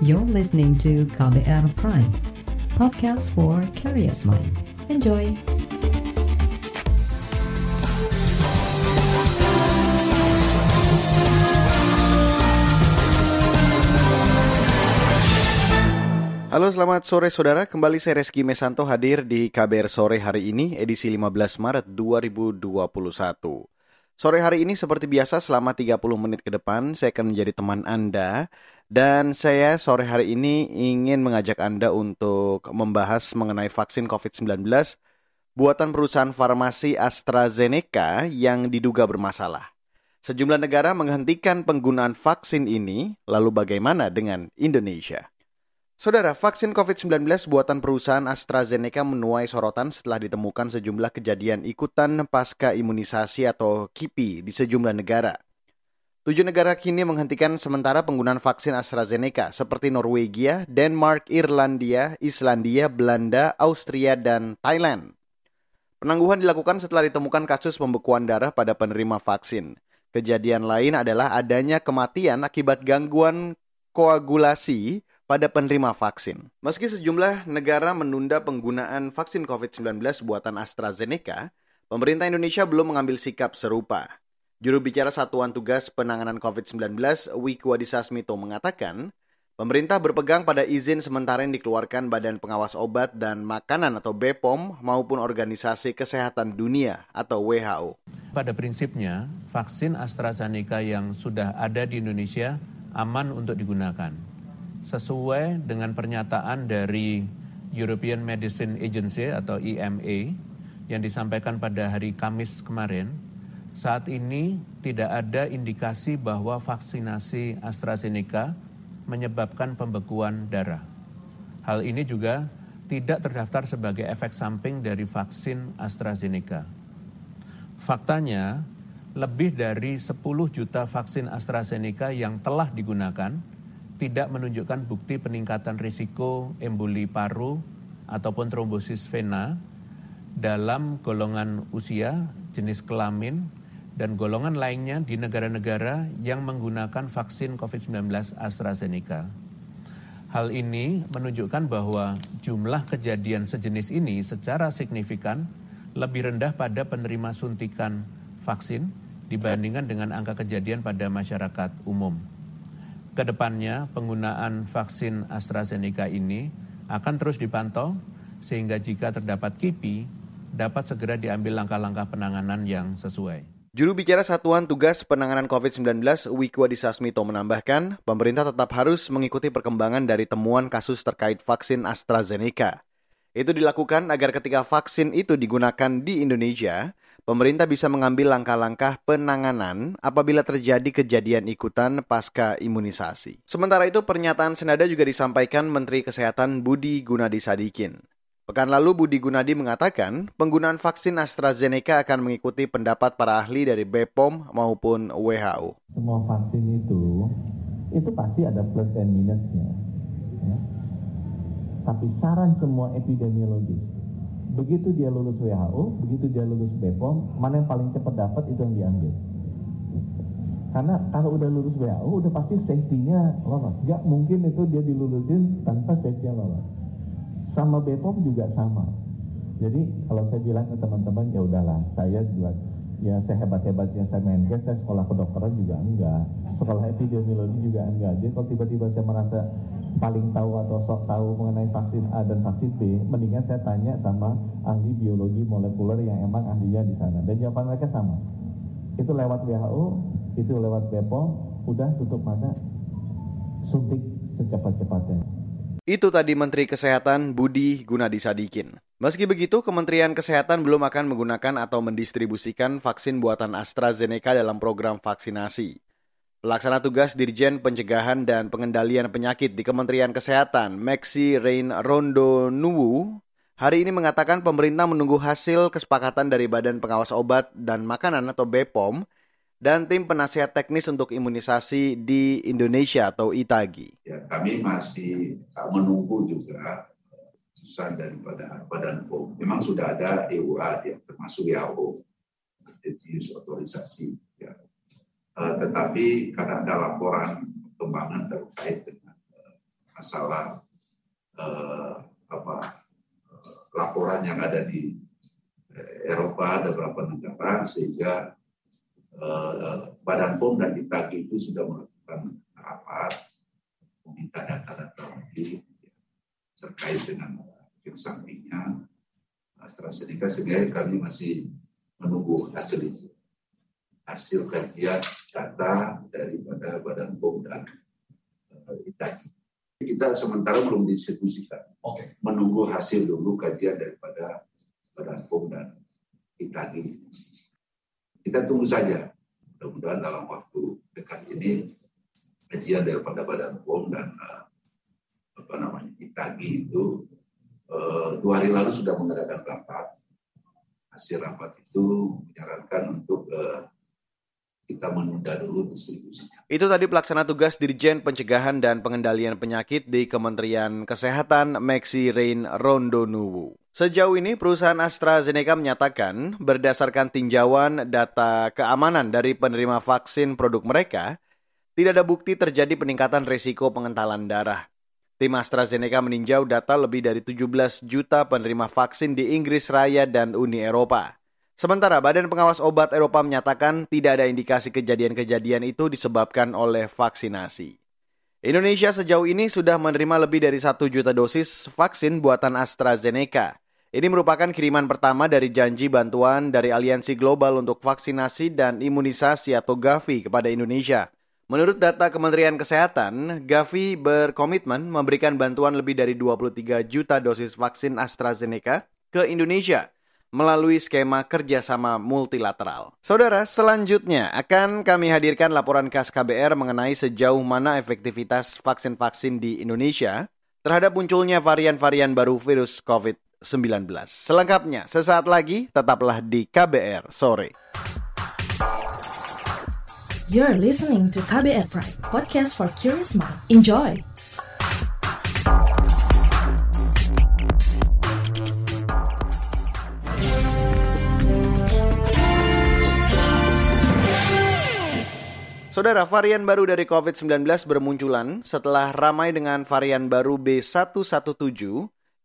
You're listening to KBR Prime, podcast for curious mind. Enjoy! Halo selamat sore saudara, kembali saya Reski Mesanto hadir di KBR Sore hari ini, edisi 15 Maret 2021. Sore hari ini seperti biasa selama 30 menit ke depan saya akan menjadi teman Anda dan saya sore hari ini ingin mengajak Anda untuk membahas mengenai vaksin COVID-19 buatan perusahaan farmasi AstraZeneca yang diduga bermasalah. Sejumlah negara menghentikan penggunaan vaksin ini, lalu bagaimana dengan Indonesia? Saudara, vaksin COVID-19 buatan perusahaan AstraZeneca menuai sorotan setelah ditemukan sejumlah kejadian ikutan pasca imunisasi atau KIPI di sejumlah negara. Tujuh negara kini menghentikan sementara penggunaan vaksin AstraZeneca seperti Norwegia, Denmark, Irlandia, Islandia, Belanda, Austria, dan Thailand. Penangguhan dilakukan setelah ditemukan kasus pembekuan darah pada penerima vaksin. Kejadian lain adalah adanya kematian akibat gangguan koagulasi pada penerima vaksin. Meski sejumlah negara menunda penggunaan vaksin COVID-19 buatan AstraZeneca, pemerintah Indonesia belum mengambil sikap serupa. Juru bicara Satuan Tugas Penanganan COVID-19, Wiku Adhisa Smito mengatakan, pemerintah berpegang pada izin sementara yang dikeluarkan Badan Pengawas Obat dan Makanan atau BPOM maupun Organisasi Kesehatan Dunia atau WHO. Pada prinsipnya, vaksin AstraZeneca yang sudah ada di Indonesia aman untuk digunakan sesuai dengan pernyataan dari European Medicine Agency atau EMA yang disampaikan pada hari Kamis kemarin, saat ini tidak ada indikasi bahwa vaksinasi AstraZeneca menyebabkan pembekuan darah. Hal ini juga tidak terdaftar sebagai efek samping dari vaksin AstraZeneca. Faktanya, lebih dari 10 juta vaksin AstraZeneca yang telah digunakan tidak menunjukkan bukti peningkatan risiko emboli paru ataupun trombosis vena dalam golongan usia, jenis kelamin, dan golongan lainnya di negara-negara yang menggunakan vaksin COVID-19 AstraZeneca. Hal ini menunjukkan bahwa jumlah kejadian sejenis ini secara signifikan lebih rendah pada penerima suntikan vaksin dibandingkan dengan angka kejadian pada masyarakat umum. Ke depannya penggunaan vaksin AstraZeneca ini akan terus dipantau sehingga jika terdapat KIPI dapat segera diambil langkah-langkah penanganan yang sesuai. Juru bicara Satuan Tugas Penanganan COVID-19 Wiku Adhisa Smito menambahkan, pemerintah tetap harus mengikuti perkembangan dari temuan kasus terkait vaksin AstraZeneca. Itu dilakukan agar ketika vaksin itu digunakan di Indonesia, pemerintah bisa mengambil langkah-langkah penanganan apabila terjadi kejadian ikutan pasca imunisasi. Sementara itu, pernyataan senada juga disampaikan Menteri Kesehatan Budi Gunadi Sadikin. Pekan lalu Budi Gunadi mengatakan penggunaan vaksin AstraZeneca akan mengikuti pendapat para ahli dari BPOM maupun WHO. Semua vaksin itu itu pasti ada plus dan minusnya. Ya. Tapi saran semua epidemiologis begitu dia lulus WHO, begitu dia lulus BPOM, mana yang paling cepat dapat itu yang diambil. Karena kalau udah lulus WHO, udah pasti safety-nya lolos. Gak mungkin itu dia dilulusin tanpa safety-nya lolos. Sama BPOM juga sama. Jadi kalau saya bilang ke teman-teman, ya udahlah, saya juga ya saya hebat-hebatnya saya game, saya sekolah kedokteran juga enggak, sekolah epidemiologi juga enggak. Jadi kalau tiba-tiba saya merasa paling tahu atau sok tahu mengenai vaksin A dan vaksin B, mendingan saya tanya sama ahli biologi molekuler yang emang ahlinya di sana. Dan jawaban mereka sama. Itu lewat WHO, itu lewat BPOM, udah tutup mata, suntik secepat-cepatnya. Itu tadi Menteri Kesehatan Budi Gunadi Sadikin. Meski begitu, Kementerian Kesehatan belum akan menggunakan atau mendistribusikan vaksin buatan AstraZeneca dalam program vaksinasi. Pelaksana tugas Dirjen Pencegahan dan Pengendalian Penyakit di Kementerian Kesehatan, Maxi Rain Rondo Nuwu, hari ini mengatakan pemerintah menunggu hasil kesepakatan dari Badan Pengawas Obat dan Makanan atau BPOM dan tim penasihat teknis untuk imunisasi di Indonesia atau ITAGI. Ya, kami masih menunggu juga keputusan daripada Badan POM. Memang sudah ada EUA termasuk WHO, jenis otorisasi. Eh, tetapi karena ada laporan perkembangan terkait dengan uh, masalah eh, apa laporan yang ada di Eropa ada beberapa negara sehingga eh, Badan POM dan Itagi itu sudah melakukan rapat meminta data-data lagi terkait dengan efek sampingnya AstraZeneca sehingga kami masih menunggu hasil itu hasil kajian data daripada Badan POM dan uh, Itagi. Kita sementara belum distribusikan. Oke. Menunggu hasil dulu kajian daripada Badan POM dan Itagi. Kita tunggu saja. Mudah-mudahan dalam waktu dekat ini kajian daripada Badan POM dan uh, apa namanya Itagi itu uh, dua hari lalu sudah mengadakan rapat. Hasil rapat itu menyarankan untuk uh, kita menunda dulu distribusinya. Itu tadi pelaksana tugas Dirjen Pencegahan dan Pengendalian Penyakit di Kementerian Kesehatan Maxi Rain Rondonuwu. Sejauh ini perusahaan AstraZeneca menyatakan berdasarkan tinjauan data keamanan dari penerima vaksin produk mereka, tidak ada bukti terjadi peningkatan risiko pengentalan darah. Tim AstraZeneca meninjau data lebih dari 17 juta penerima vaksin di Inggris Raya dan Uni Eropa. Sementara Badan Pengawas Obat Eropa menyatakan tidak ada indikasi kejadian-kejadian itu disebabkan oleh vaksinasi. Indonesia sejauh ini sudah menerima lebih dari satu juta dosis vaksin buatan AstraZeneca. Ini merupakan kiriman pertama dari janji bantuan dari Aliansi Global untuk Vaksinasi dan Imunisasi atau GAVI kepada Indonesia. Menurut data Kementerian Kesehatan, Gavi berkomitmen memberikan bantuan lebih dari 23 juta dosis vaksin AstraZeneca ke Indonesia melalui skema kerjasama multilateral. Saudara, selanjutnya akan kami hadirkan laporan khas KBR mengenai sejauh mana efektivitas vaksin-vaksin di Indonesia terhadap munculnya varian-varian baru virus COVID-19. Selengkapnya, sesaat lagi tetaplah di KBR sore. You're listening to KBR Pride, podcast for curious mind. Enjoy! Saudara, varian baru dari COVID-19 bermunculan setelah ramai dengan varian baru B117,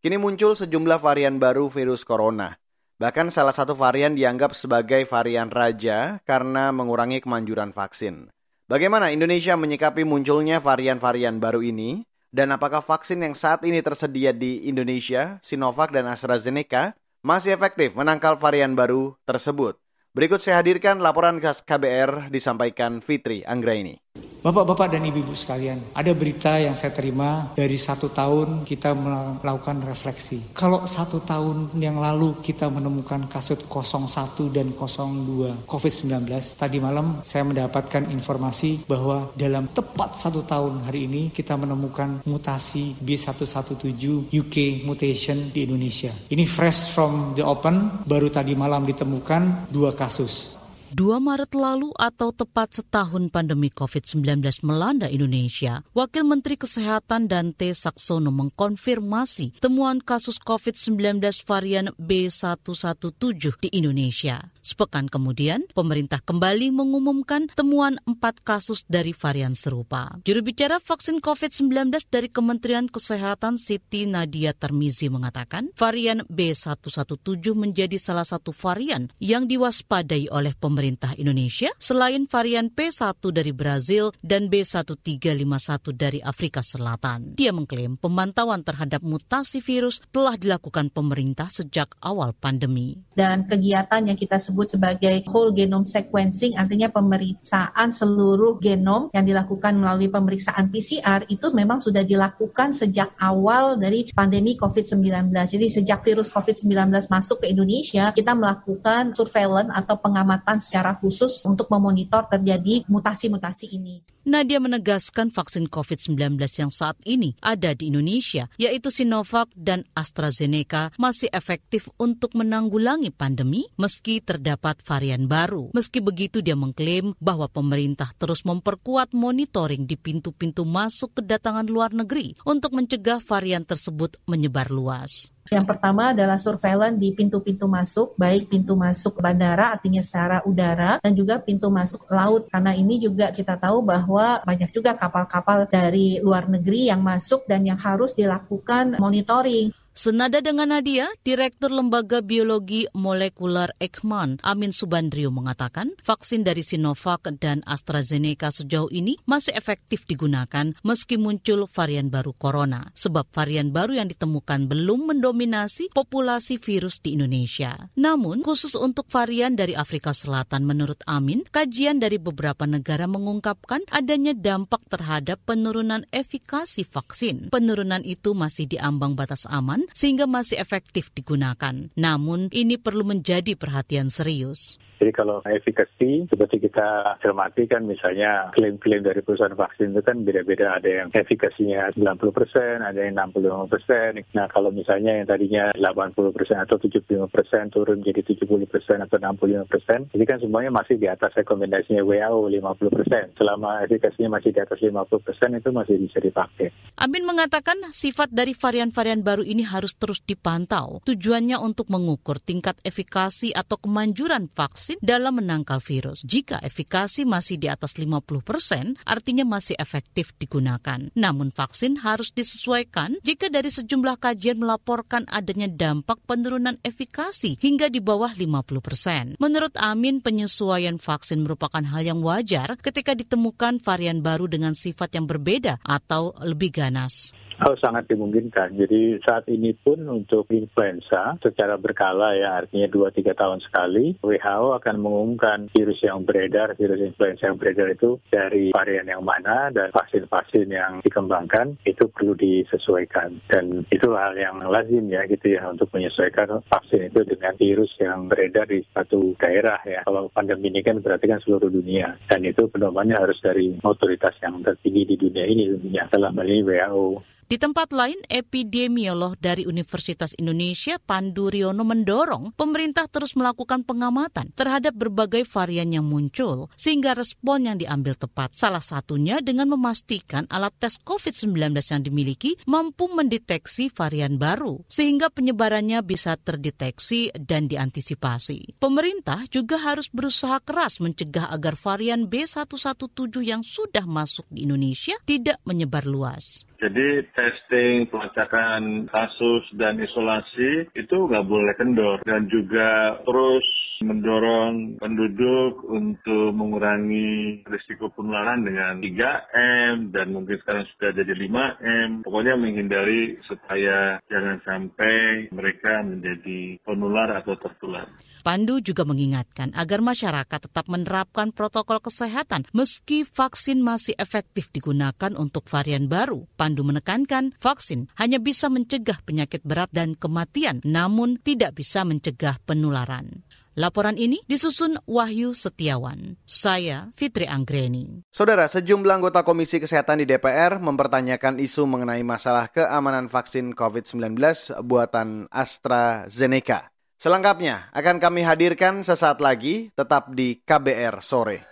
kini muncul sejumlah varian baru virus corona. Bahkan salah satu varian dianggap sebagai varian raja karena mengurangi kemanjuran vaksin. Bagaimana Indonesia menyikapi munculnya varian-varian baru ini? Dan apakah vaksin yang saat ini tersedia di Indonesia, Sinovac dan AstraZeneca, masih efektif menangkal varian baru tersebut? Berikut saya hadirkan laporan khas KBR disampaikan Fitri Anggraini. Bapak-bapak dan ibu-ibu sekalian, ada berita yang saya terima dari satu tahun kita melakukan refleksi. Kalau satu tahun yang lalu kita menemukan kasus 01 dan 02 COVID-19, tadi malam saya mendapatkan informasi bahwa dalam tepat satu tahun hari ini kita menemukan mutasi B117 UK mutation di Indonesia. Ini fresh from the open, baru tadi malam ditemukan dua kasus. 2 Maret lalu atau tepat setahun pandemi COVID-19 melanda Indonesia, Wakil Menteri Kesehatan Dante Saksono mengkonfirmasi temuan kasus COVID-19 varian B117 di Indonesia. Sepekan kemudian, pemerintah kembali mengumumkan temuan empat kasus dari varian serupa. Juru bicara vaksin COVID-19 dari Kementerian Kesehatan Siti Nadia Termizi mengatakan, varian B117 menjadi salah satu varian yang diwaspadai oleh pemerintah Indonesia selain varian P1 dari Brazil dan B1351 dari Afrika Selatan. Dia mengklaim pemantauan terhadap mutasi virus telah dilakukan pemerintah sejak awal pandemi. Dan kegiatan yang kita sebut sebagai whole genome sequencing artinya pemeriksaan seluruh genom yang dilakukan melalui pemeriksaan PCR itu memang sudah dilakukan sejak awal dari pandemi COVID-19. Jadi sejak virus COVID-19 masuk ke Indonesia, kita melakukan surveillance atau pengamatan secara khusus untuk memonitor terjadi mutasi-mutasi ini. Nadia menegaskan vaksin COVID-19 yang saat ini ada di Indonesia, yaitu Sinovac dan AstraZeneca, masih efektif untuk menanggulangi pandemi meski terdapat varian baru. Meski begitu, dia mengklaim bahwa pemerintah terus memperkuat monitoring di pintu-pintu masuk kedatangan luar negeri untuk mencegah varian tersebut menyebar luas. Yang pertama adalah surveillance di pintu-pintu masuk, baik pintu masuk bandara artinya secara udara dan juga pintu masuk laut. Karena ini juga kita tahu bahwa banyak juga kapal-kapal dari luar negeri yang masuk dan yang harus dilakukan monitoring. Senada dengan Nadia, Direktur Lembaga Biologi Molekuler Ekman, Amin Subandrio mengatakan, vaksin dari Sinovac dan AstraZeneca sejauh ini masih efektif digunakan meski muncul varian baru corona, sebab varian baru yang ditemukan belum mendominasi populasi virus di Indonesia. Namun, khusus untuk varian dari Afrika Selatan menurut Amin, kajian dari beberapa negara mengungkapkan adanya dampak terhadap penurunan efikasi vaksin. Penurunan itu masih diambang batas aman sehingga masih efektif digunakan. Namun ini perlu menjadi perhatian serius. Jadi kalau efikasi seperti kita cermati kan misalnya klaim-klaim dari perusahaan vaksin itu kan beda-beda. Ada yang efikasinya 90 persen, ada yang 65 persen. Nah kalau misalnya yang tadinya 80 persen atau 75 persen turun jadi 70 persen atau 65 persen, ini kan semuanya masih di atas rekomendasinya WHO 50 persen. Selama efikasinya masih di atas 50 persen itu masih bisa dipakai. Amin mengatakan sifat dari varian-varian baru ini harus terus dipantau. Tujuannya untuk mengukur tingkat efikasi atau kemanjuran vaksin vaksin dalam menangkal virus. Jika efikasi masih di atas 50 persen, artinya masih efektif digunakan. Namun vaksin harus disesuaikan jika dari sejumlah kajian melaporkan adanya dampak penurunan efikasi hingga di bawah 50 persen. Menurut Amin, penyesuaian vaksin merupakan hal yang wajar ketika ditemukan varian baru dengan sifat yang berbeda atau lebih ganas. Oh, sangat dimungkinkan. Jadi saat ini pun untuk influenza secara berkala ya artinya 2-3 tahun sekali WHO akan mengumumkan virus yang beredar, virus influenza yang beredar itu dari varian yang mana dan vaksin-vaksin yang dikembangkan itu perlu disesuaikan. Dan itu hal yang lazim ya gitu ya untuk menyesuaikan vaksin itu dengan virus yang beredar di satu daerah ya. Kalau pandemi ini kan berarti kan seluruh dunia dan itu pedomannya harus dari otoritas yang tertinggi di dunia ini tentunya dalam hal ini WHO. Di tempat lain, epidemiolog dari Universitas Indonesia Pandu Riono mendorong pemerintah terus melakukan pengamatan terhadap berbagai varian yang muncul sehingga respon yang diambil tepat. Salah satunya dengan memastikan alat tes COVID-19 yang dimiliki mampu mendeteksi varian baru sehingga penyebarannya bisa terdeteksi dan diantisipasi. Pemerintah juga harus berusaha keras mencegah agar varian B117 yang sudah masuk di Indonesia tidak menyebar luas. Jadi testing, pelacakan kasus dan isolasi itu nggak boleh kendor dan juga terus mendorong penduduk untuk mengurangi risiko penularan dengan 3M dan mungkin sekarang sudah jadi 5M. Pokoknya menghindari supaya jangan sampai mereka menjadi penular atau tertular. Pandu juga mengingatkan agar masyarakat tetap menerapkan protokol kesehatan meski vaksin masih efektif digunakan untuk varian baru. Pandu menekankan vaksin hanya bisa mencegah penyakit berat dan kematian, namun tidak bisa mencegah penularan. Laporan ini disusun Wahyu Setiawan. Saya Fitri Anggreni. Saudara, sejumlah anggota Komisi Kesehatan di DPR mempertanyakan isu mengenai masalah keamanan vaksin COVID-19 buatan AstraZeneca. Selengkapnya akan kami hadirkan sesaat lagi, tetap di KBR Sore.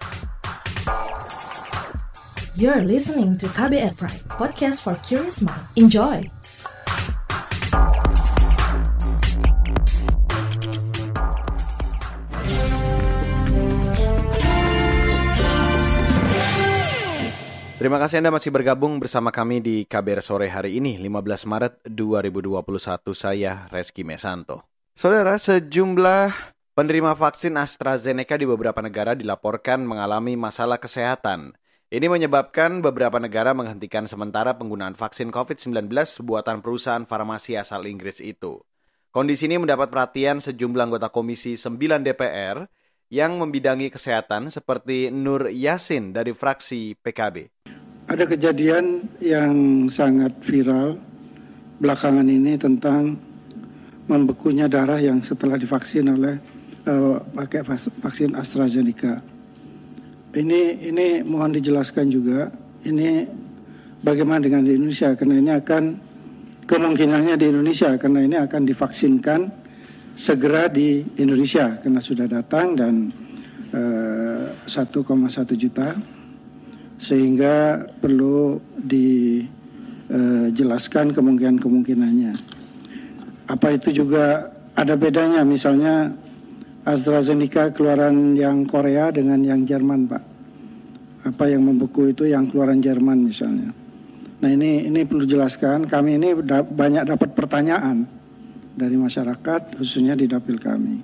You're listening to KBR Pride, podcast for curious mind. Enjoy! Terima kasih Anda masih bergabung bersama kami di KBR Sore hari ini, 15 Maret 2021. Saya Reski Mesanto. Saudara, sejumlah penerima vaksin AstraZeneca di beberapa negara dilaporkan mengalami masalah kesehatan. Ini menyebabkan beberapa negara menghentikan sementara penggunaan vaksin COVID-19 buatan perusahaan farmasi asal Inggris itu. Kondisi ini mendapat perhatian sejumlah anggota Komisi 9 DPR yang membidangi kesehatan seperti Nur Yasin dari fraksi PKB. Ada kejadian yang sangat viral belakangan ini tentang membekunya darah yang setelah divaksin oleh uh, pakai vaksin AstraZeneca. Ini ini mohon dijelaskan juga ini bagaimana dengan di Indonesia karena ini akan kemungkinannya di Indonesia karena ini akan divaksinkan segera di Indonesia karena sudah datang dan uh, eh, 1,1 juta sehingga perlu dijelaskan kemungkinan-kemungkinannya. Apa itu juga ada bedanya misalnya AstraZeneca keluaran yang Korea dengan yang Jerman, Pak? Apa yang membeku itu yang keluaran Jerman misalnya. Nah ini ini perlu jelaskan. Kami ini da banyak dapat pertanyaan dari masyarakat, khususnya di dapil kami.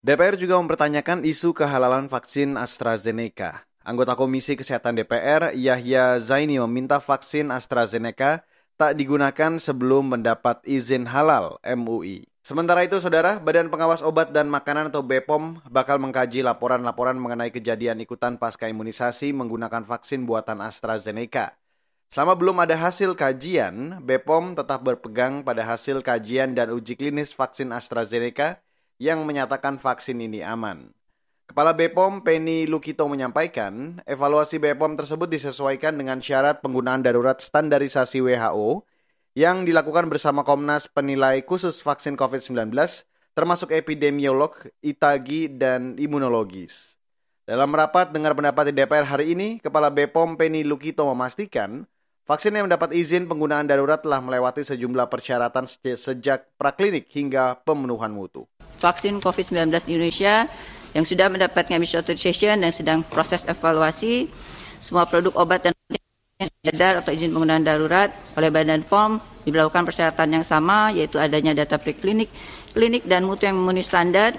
DPR juga mempertanyakan isu kehalalan vaksin AstraZeneca. Anggota Komisi Kesehatan DPR, Yahya Zaini meminta vaksin AstraZeneca tak digunakan sebelum mendapat izin halal MUI. Sementara itu, Saudara, Badan Pengawas Obat dan Makanan atau BPOM bakal mengkaji laporan-laporan mengenai kejadian ikutan pasca imunisasi menggunakan vaksin buatan AstraZeneca. Selama belum ada hasil kajian, BPOM tetap berpegang pada hasil kajian dan uji klinis vaksin AstraZeneca yang menyatakan vaksin ini aman. Kepala BPOM Penny Lukito menyampaikan, evaluasi BPOM tersebut disesuaikan dengan syarat penggunaan darurat standarisasi WHO yang dilakukan bersama Komnas Penilai Khusus Vaksin COVID-19, termasuk epidemiolog, itagi, dan imunologis. Dalam rapat dengar pendapat di DPR hari ini, Kepala BPOM Penny Lukito memastikan, vaksin yang mendapat izin penggunaan darurat telah melewati sejumlah persyaratan sejak praklinik hingga pemenuhan mutu. Vaksin COVID-19 di Indonesia yang sudah mendapatkan emission authorization dan sedang proses evaluasi semua produk obat dan edar atau izin penggunaan darurat oleh Badan POM diberlakukan persyaratan yang sama yaitu adanya data preklinik, klinik dan mutu yang memenuhi standar,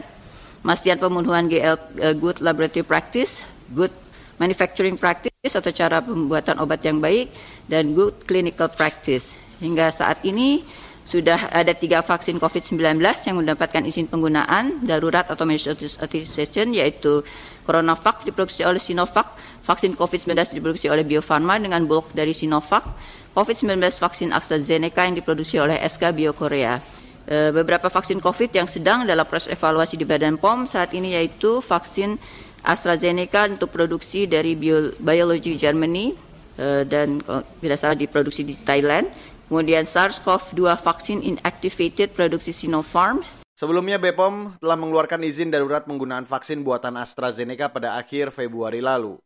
pastian pemenuhan GL uh, Good Laboratory Practice, Good Manufacturing Practice atau cara pembuatan obat yang baik dan Good Clinical Practice. Hingga saat ini sudah ada tiga vaksin COVID-19 yang mendapatkan izin penggunaan darurat atau authorization yaitu CoronaVac diproduksi oleh Sinovac, vaksin COVID-19 diproduksi oleh Bio Farma dengan bulk dari Sinovac, COVID-19 vaksin AstraZeneca yang diproduksi oleh SK Bio Korea. E, beberapa vaksin COVID yang sedang dalam proses evaluasi di Badan POM saat ini yaitu vaksin AstraZeneca untuk produksi dari Bio, Biology Germany e, dan tidak salah diproduksi di Thailand Kemudian SARS-CoV-2 vaksin inactivated produksi Sinopharm. Sebelumnya BPOM telah mengeluarkan izin darurat penggunaan vaksin buatan AstraZeneca pada akhir Februari lalu.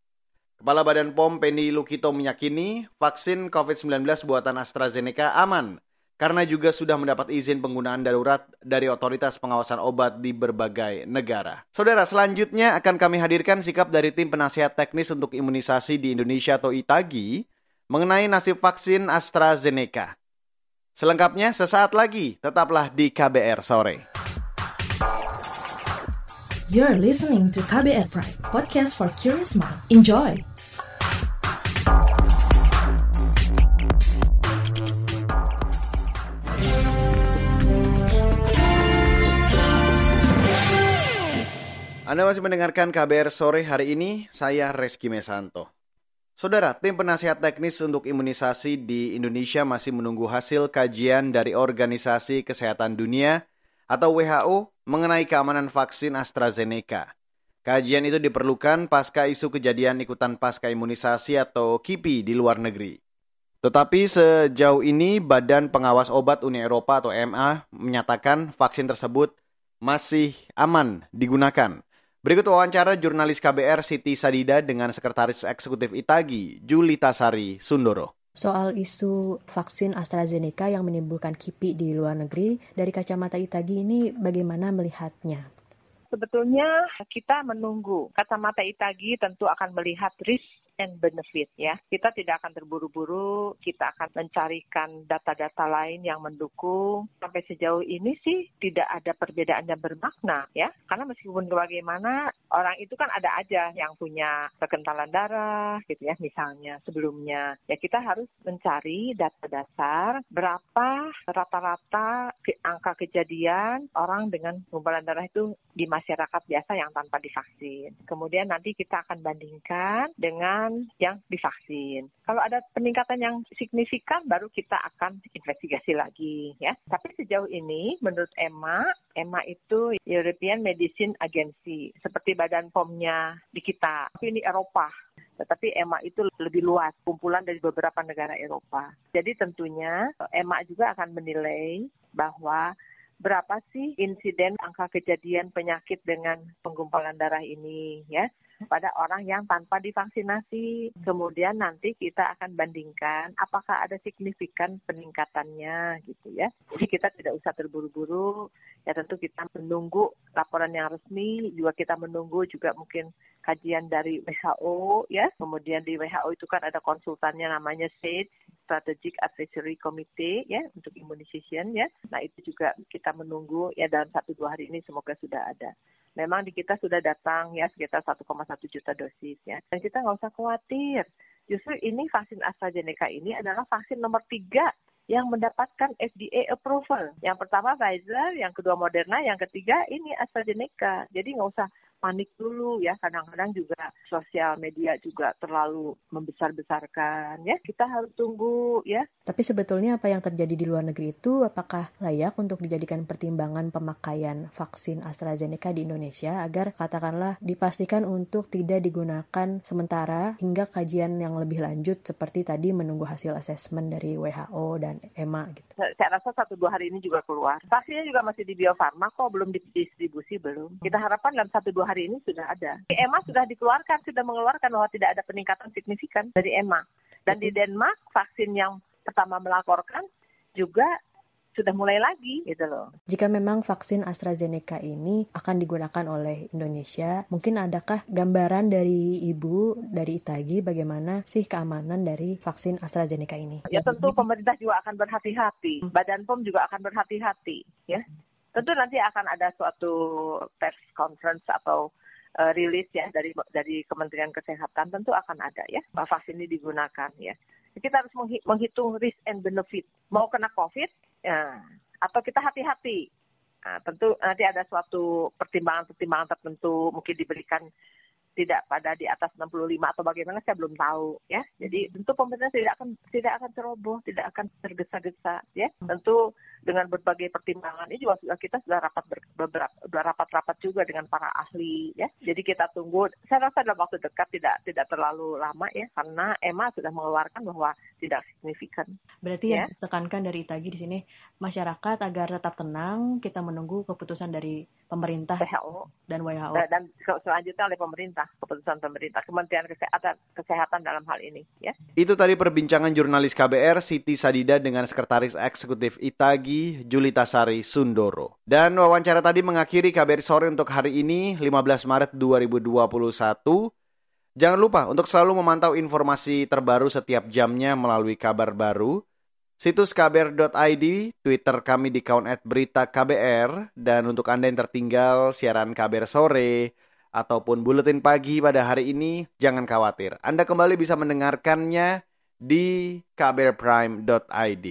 Kepala Badan POM Penny Lukito meyakini vaksin COVID-19 buatan AstraZeneca aman karena juga sudah mendapat izin penggunaan darurat dari otoritas pengawasan obat di berbagai negara. Saudara, selanjutnya akan kami hadirkan sikap dari tim penasihat teknis untuk imunisasi di Indonesia atau ITAGI mengenai nasib vaksin AstraZeneca. Selengkapnya sesaat lagi, tetaplah di KBR sore. You're listening to KBR Pride, podcast for curious mind. Enjoy. Anda masih mendengarkan KBR sore hari ini, saya Reski Mesanto. Saudara, tim penasihat teknis untuk imunisasi di Indonesia masih menunggu hasil kajian dari Organisasi Kesehatan Dunia atau WHO mengenai keamanan vaksin AstraZeneca. Kajian itu diperlukan pasca isu kejadian ikutan pasca imunisasi atau KIPI di luar negeri. Tetapi sejauh ini Badan Pengawas Obat Uni Eropa atau EMA menyatakan vaksin tersebut masih aman digunakan. Berikut wawancara jurnalis KBR Siti Sadida dengan Sekretaris Eksekutif Itagi, Julita Sari Sundoro. Soal isu vaksin AstraZeneca yang menimbulkan kipi di luar negeri, dari kacamata Itagi ini bagaimana melihatnya? Sebetulnya kita menunggu. Kacamata Itagi tentu akan melihat risk and benefit ya. Kita tidak akan terburu-buru, kita akan mencarikan data-data lain yang mendukung. Sampai sejauh ini sih tidak ada perbedaan yang bermakna ya. Karena meskipun bagaimana orang itu kan ada aja yang punya kekentalan darah gitu ya misalnya sebelumnya. Ya kita harus mencari data dasar berapa rata-rata angka kejadian orang dengan gumpalan darah itu di masyarakat biasa yang tanpa divaksin. Kemudian nanti kita akan bandingkan dengan dengan yang divaksin. Kalau ada peningkatan yang signifikan, baru kita akan investigasi lagi ya. Tapi sejauh ini, menurut EMA, EMA itu European Medicine Agency, seperti badan POM-nya di kita. Tapi ini Eropa. Tetapi EMA itu lebih luas, kumpulan dari beberapa negara Eropa. Jadi tentunya EMA juga akan menilai bahwa berapa sih insiden angka kejadian penyakit dengan penggumpalan darah ini ya pada orang yang tanpa divaksinasi. Kemudian nanti kita akan bandingkan apakah ada signifikan peningkatannya gitu ya. Jadi kita tidak usah terburu-buru. Ya tentu kita menunggu laporan yang resmi, juga kita menunggu juga mungkin kajian dari WHO ya. Kemudian di WHO itu kan ada konsultannya namanya SAGE, Strategic Advisory Committee ya untuk immunization ya. Nah itu juga kita menunggu ya dalam satu dua hari ini semoga sudah ada memang di kita sudah datang ya sekitar 1,1 juta dosis ya. Dan kita nggak usah khawatir. Justru ini vaksin AstraZeneca ini adalah vaksin nomor tiga yang mendapatkan FDA approval. Yang pertama Pfizer, yang kedua Moderna, yang ketiga ini AstraZeneca. Jadi nggak usah panik dulu ya. Kadang-kadang juga sosial media juga terlalu membesar-besarkan ya. Kita harus tunggu ya. Tapi sebetulnya apa yang terjadi di luar negeri itu apakah layak untuk dijadikan pertimbangan pemakaian vaksin AstraZeneca di Indonesia agar katakanlah dipastikan untuk tidak digunakan sementara hingga kajian yang lebih lanjut seperti tadi menunggu hasil asesmen dari WHO dan EMA gitu. Saya rasa satu dua hari ini juga keluar. Vaksinnya juga masih di Bio Farma kok belum didistribusi belum. Kita harapkan dalam satu dua hari ini sudah ada. Di EMA sudah dikeluarkan, sudah mengeluarkan bahwa tidak ada peningkatan signifikan dari EMA. Dan di Denmark vaksin yang pertama melaporkan juga sudah mulai lagi gitu loh. Jika memang vaksin AstraZeneca ini akan digunakan oleh Indonesia, mungkin adakah gambaran dari Ibu dari Itagi bagaimana sih keamanan dari vaksin AstraZeneca ini? Ya tentu pemerintah juga akan berhati-hati, Badan POM juga akan berhati-hati ya. Tentu nanti akan ada suatu press conference atau uh, rilis ya dari dari Kementerian Kesehatan tentu akan ada ya vaksin ini digunakan ya. Kita harus menghitung risk and benefit. Mau kena COVID ya, atau kita hati-hati. Nah, tentu nanti ada suatu pertimbangan-pertimbangan tertentu mungkin diberikan tidak pada di atas 65 atau bagaimana saya belum tahu ya. Jadi tentu pemerintah tidak akan tidak akan ceroboh, tidak akan tergesa-gesa ya. Tentu dengan berbagai pertimbangan ini juga sudah kita sudah rapat beberapa rapat-rapat juga dengan para ahli ya. Jadi kita tunggu. Saya rasa dalam waktu dekat tidak tidak terlalu lama ya karena EMA sudah mengeluarkan bahwa tidak signifikan. Berarti ya. yang ditekankan dari Tagi di sini masyarakat agar tetap tenang, kita menunggu keputusan dari pemerintah WHO dan WHO dan selanjutnya oleh pemerintah keputusan pemerintah Kementerian Kesehatan Kesehatan dalam hal ini ya. Itu tadi perbincangan jurnalis KBR Siti Sadida dengan sekretaris eksekutif Itagi Julita Sari Sundoro. Dan wawancara tadi mengakhiri KBR sore untuk hari ini 15 Maret 2021. Jangan lupa untuk selalu memantau informasi terbaru setiap jamnya melalui kabar baru situs kbr.id, Twitter kami di kaun berita KBR, dan untuk Anda yang tertinggal siaran KBR sore, ataupun buletin pagi pada hari ini, jangan khawatir. Anda kembali bisa mendengarkannya di kbrprime.id.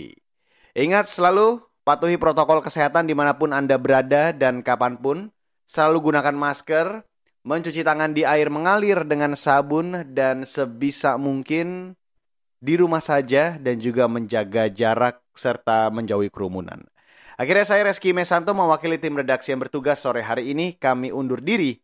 Ingat selalu patuhi protokol kesehatan di mana pun Anda berada dan kapan pun. Selalu gunakan masker, mencuci tangan di air mengalir dengan sabun, dan sebisa mungkin di rumah saja dan juga menjaga jarak serta menjauhi kerumunan. Akhirnya saya Reski Mesanto mewakili tim redaksi yang bertugas sore hari ini. Kami undur diri.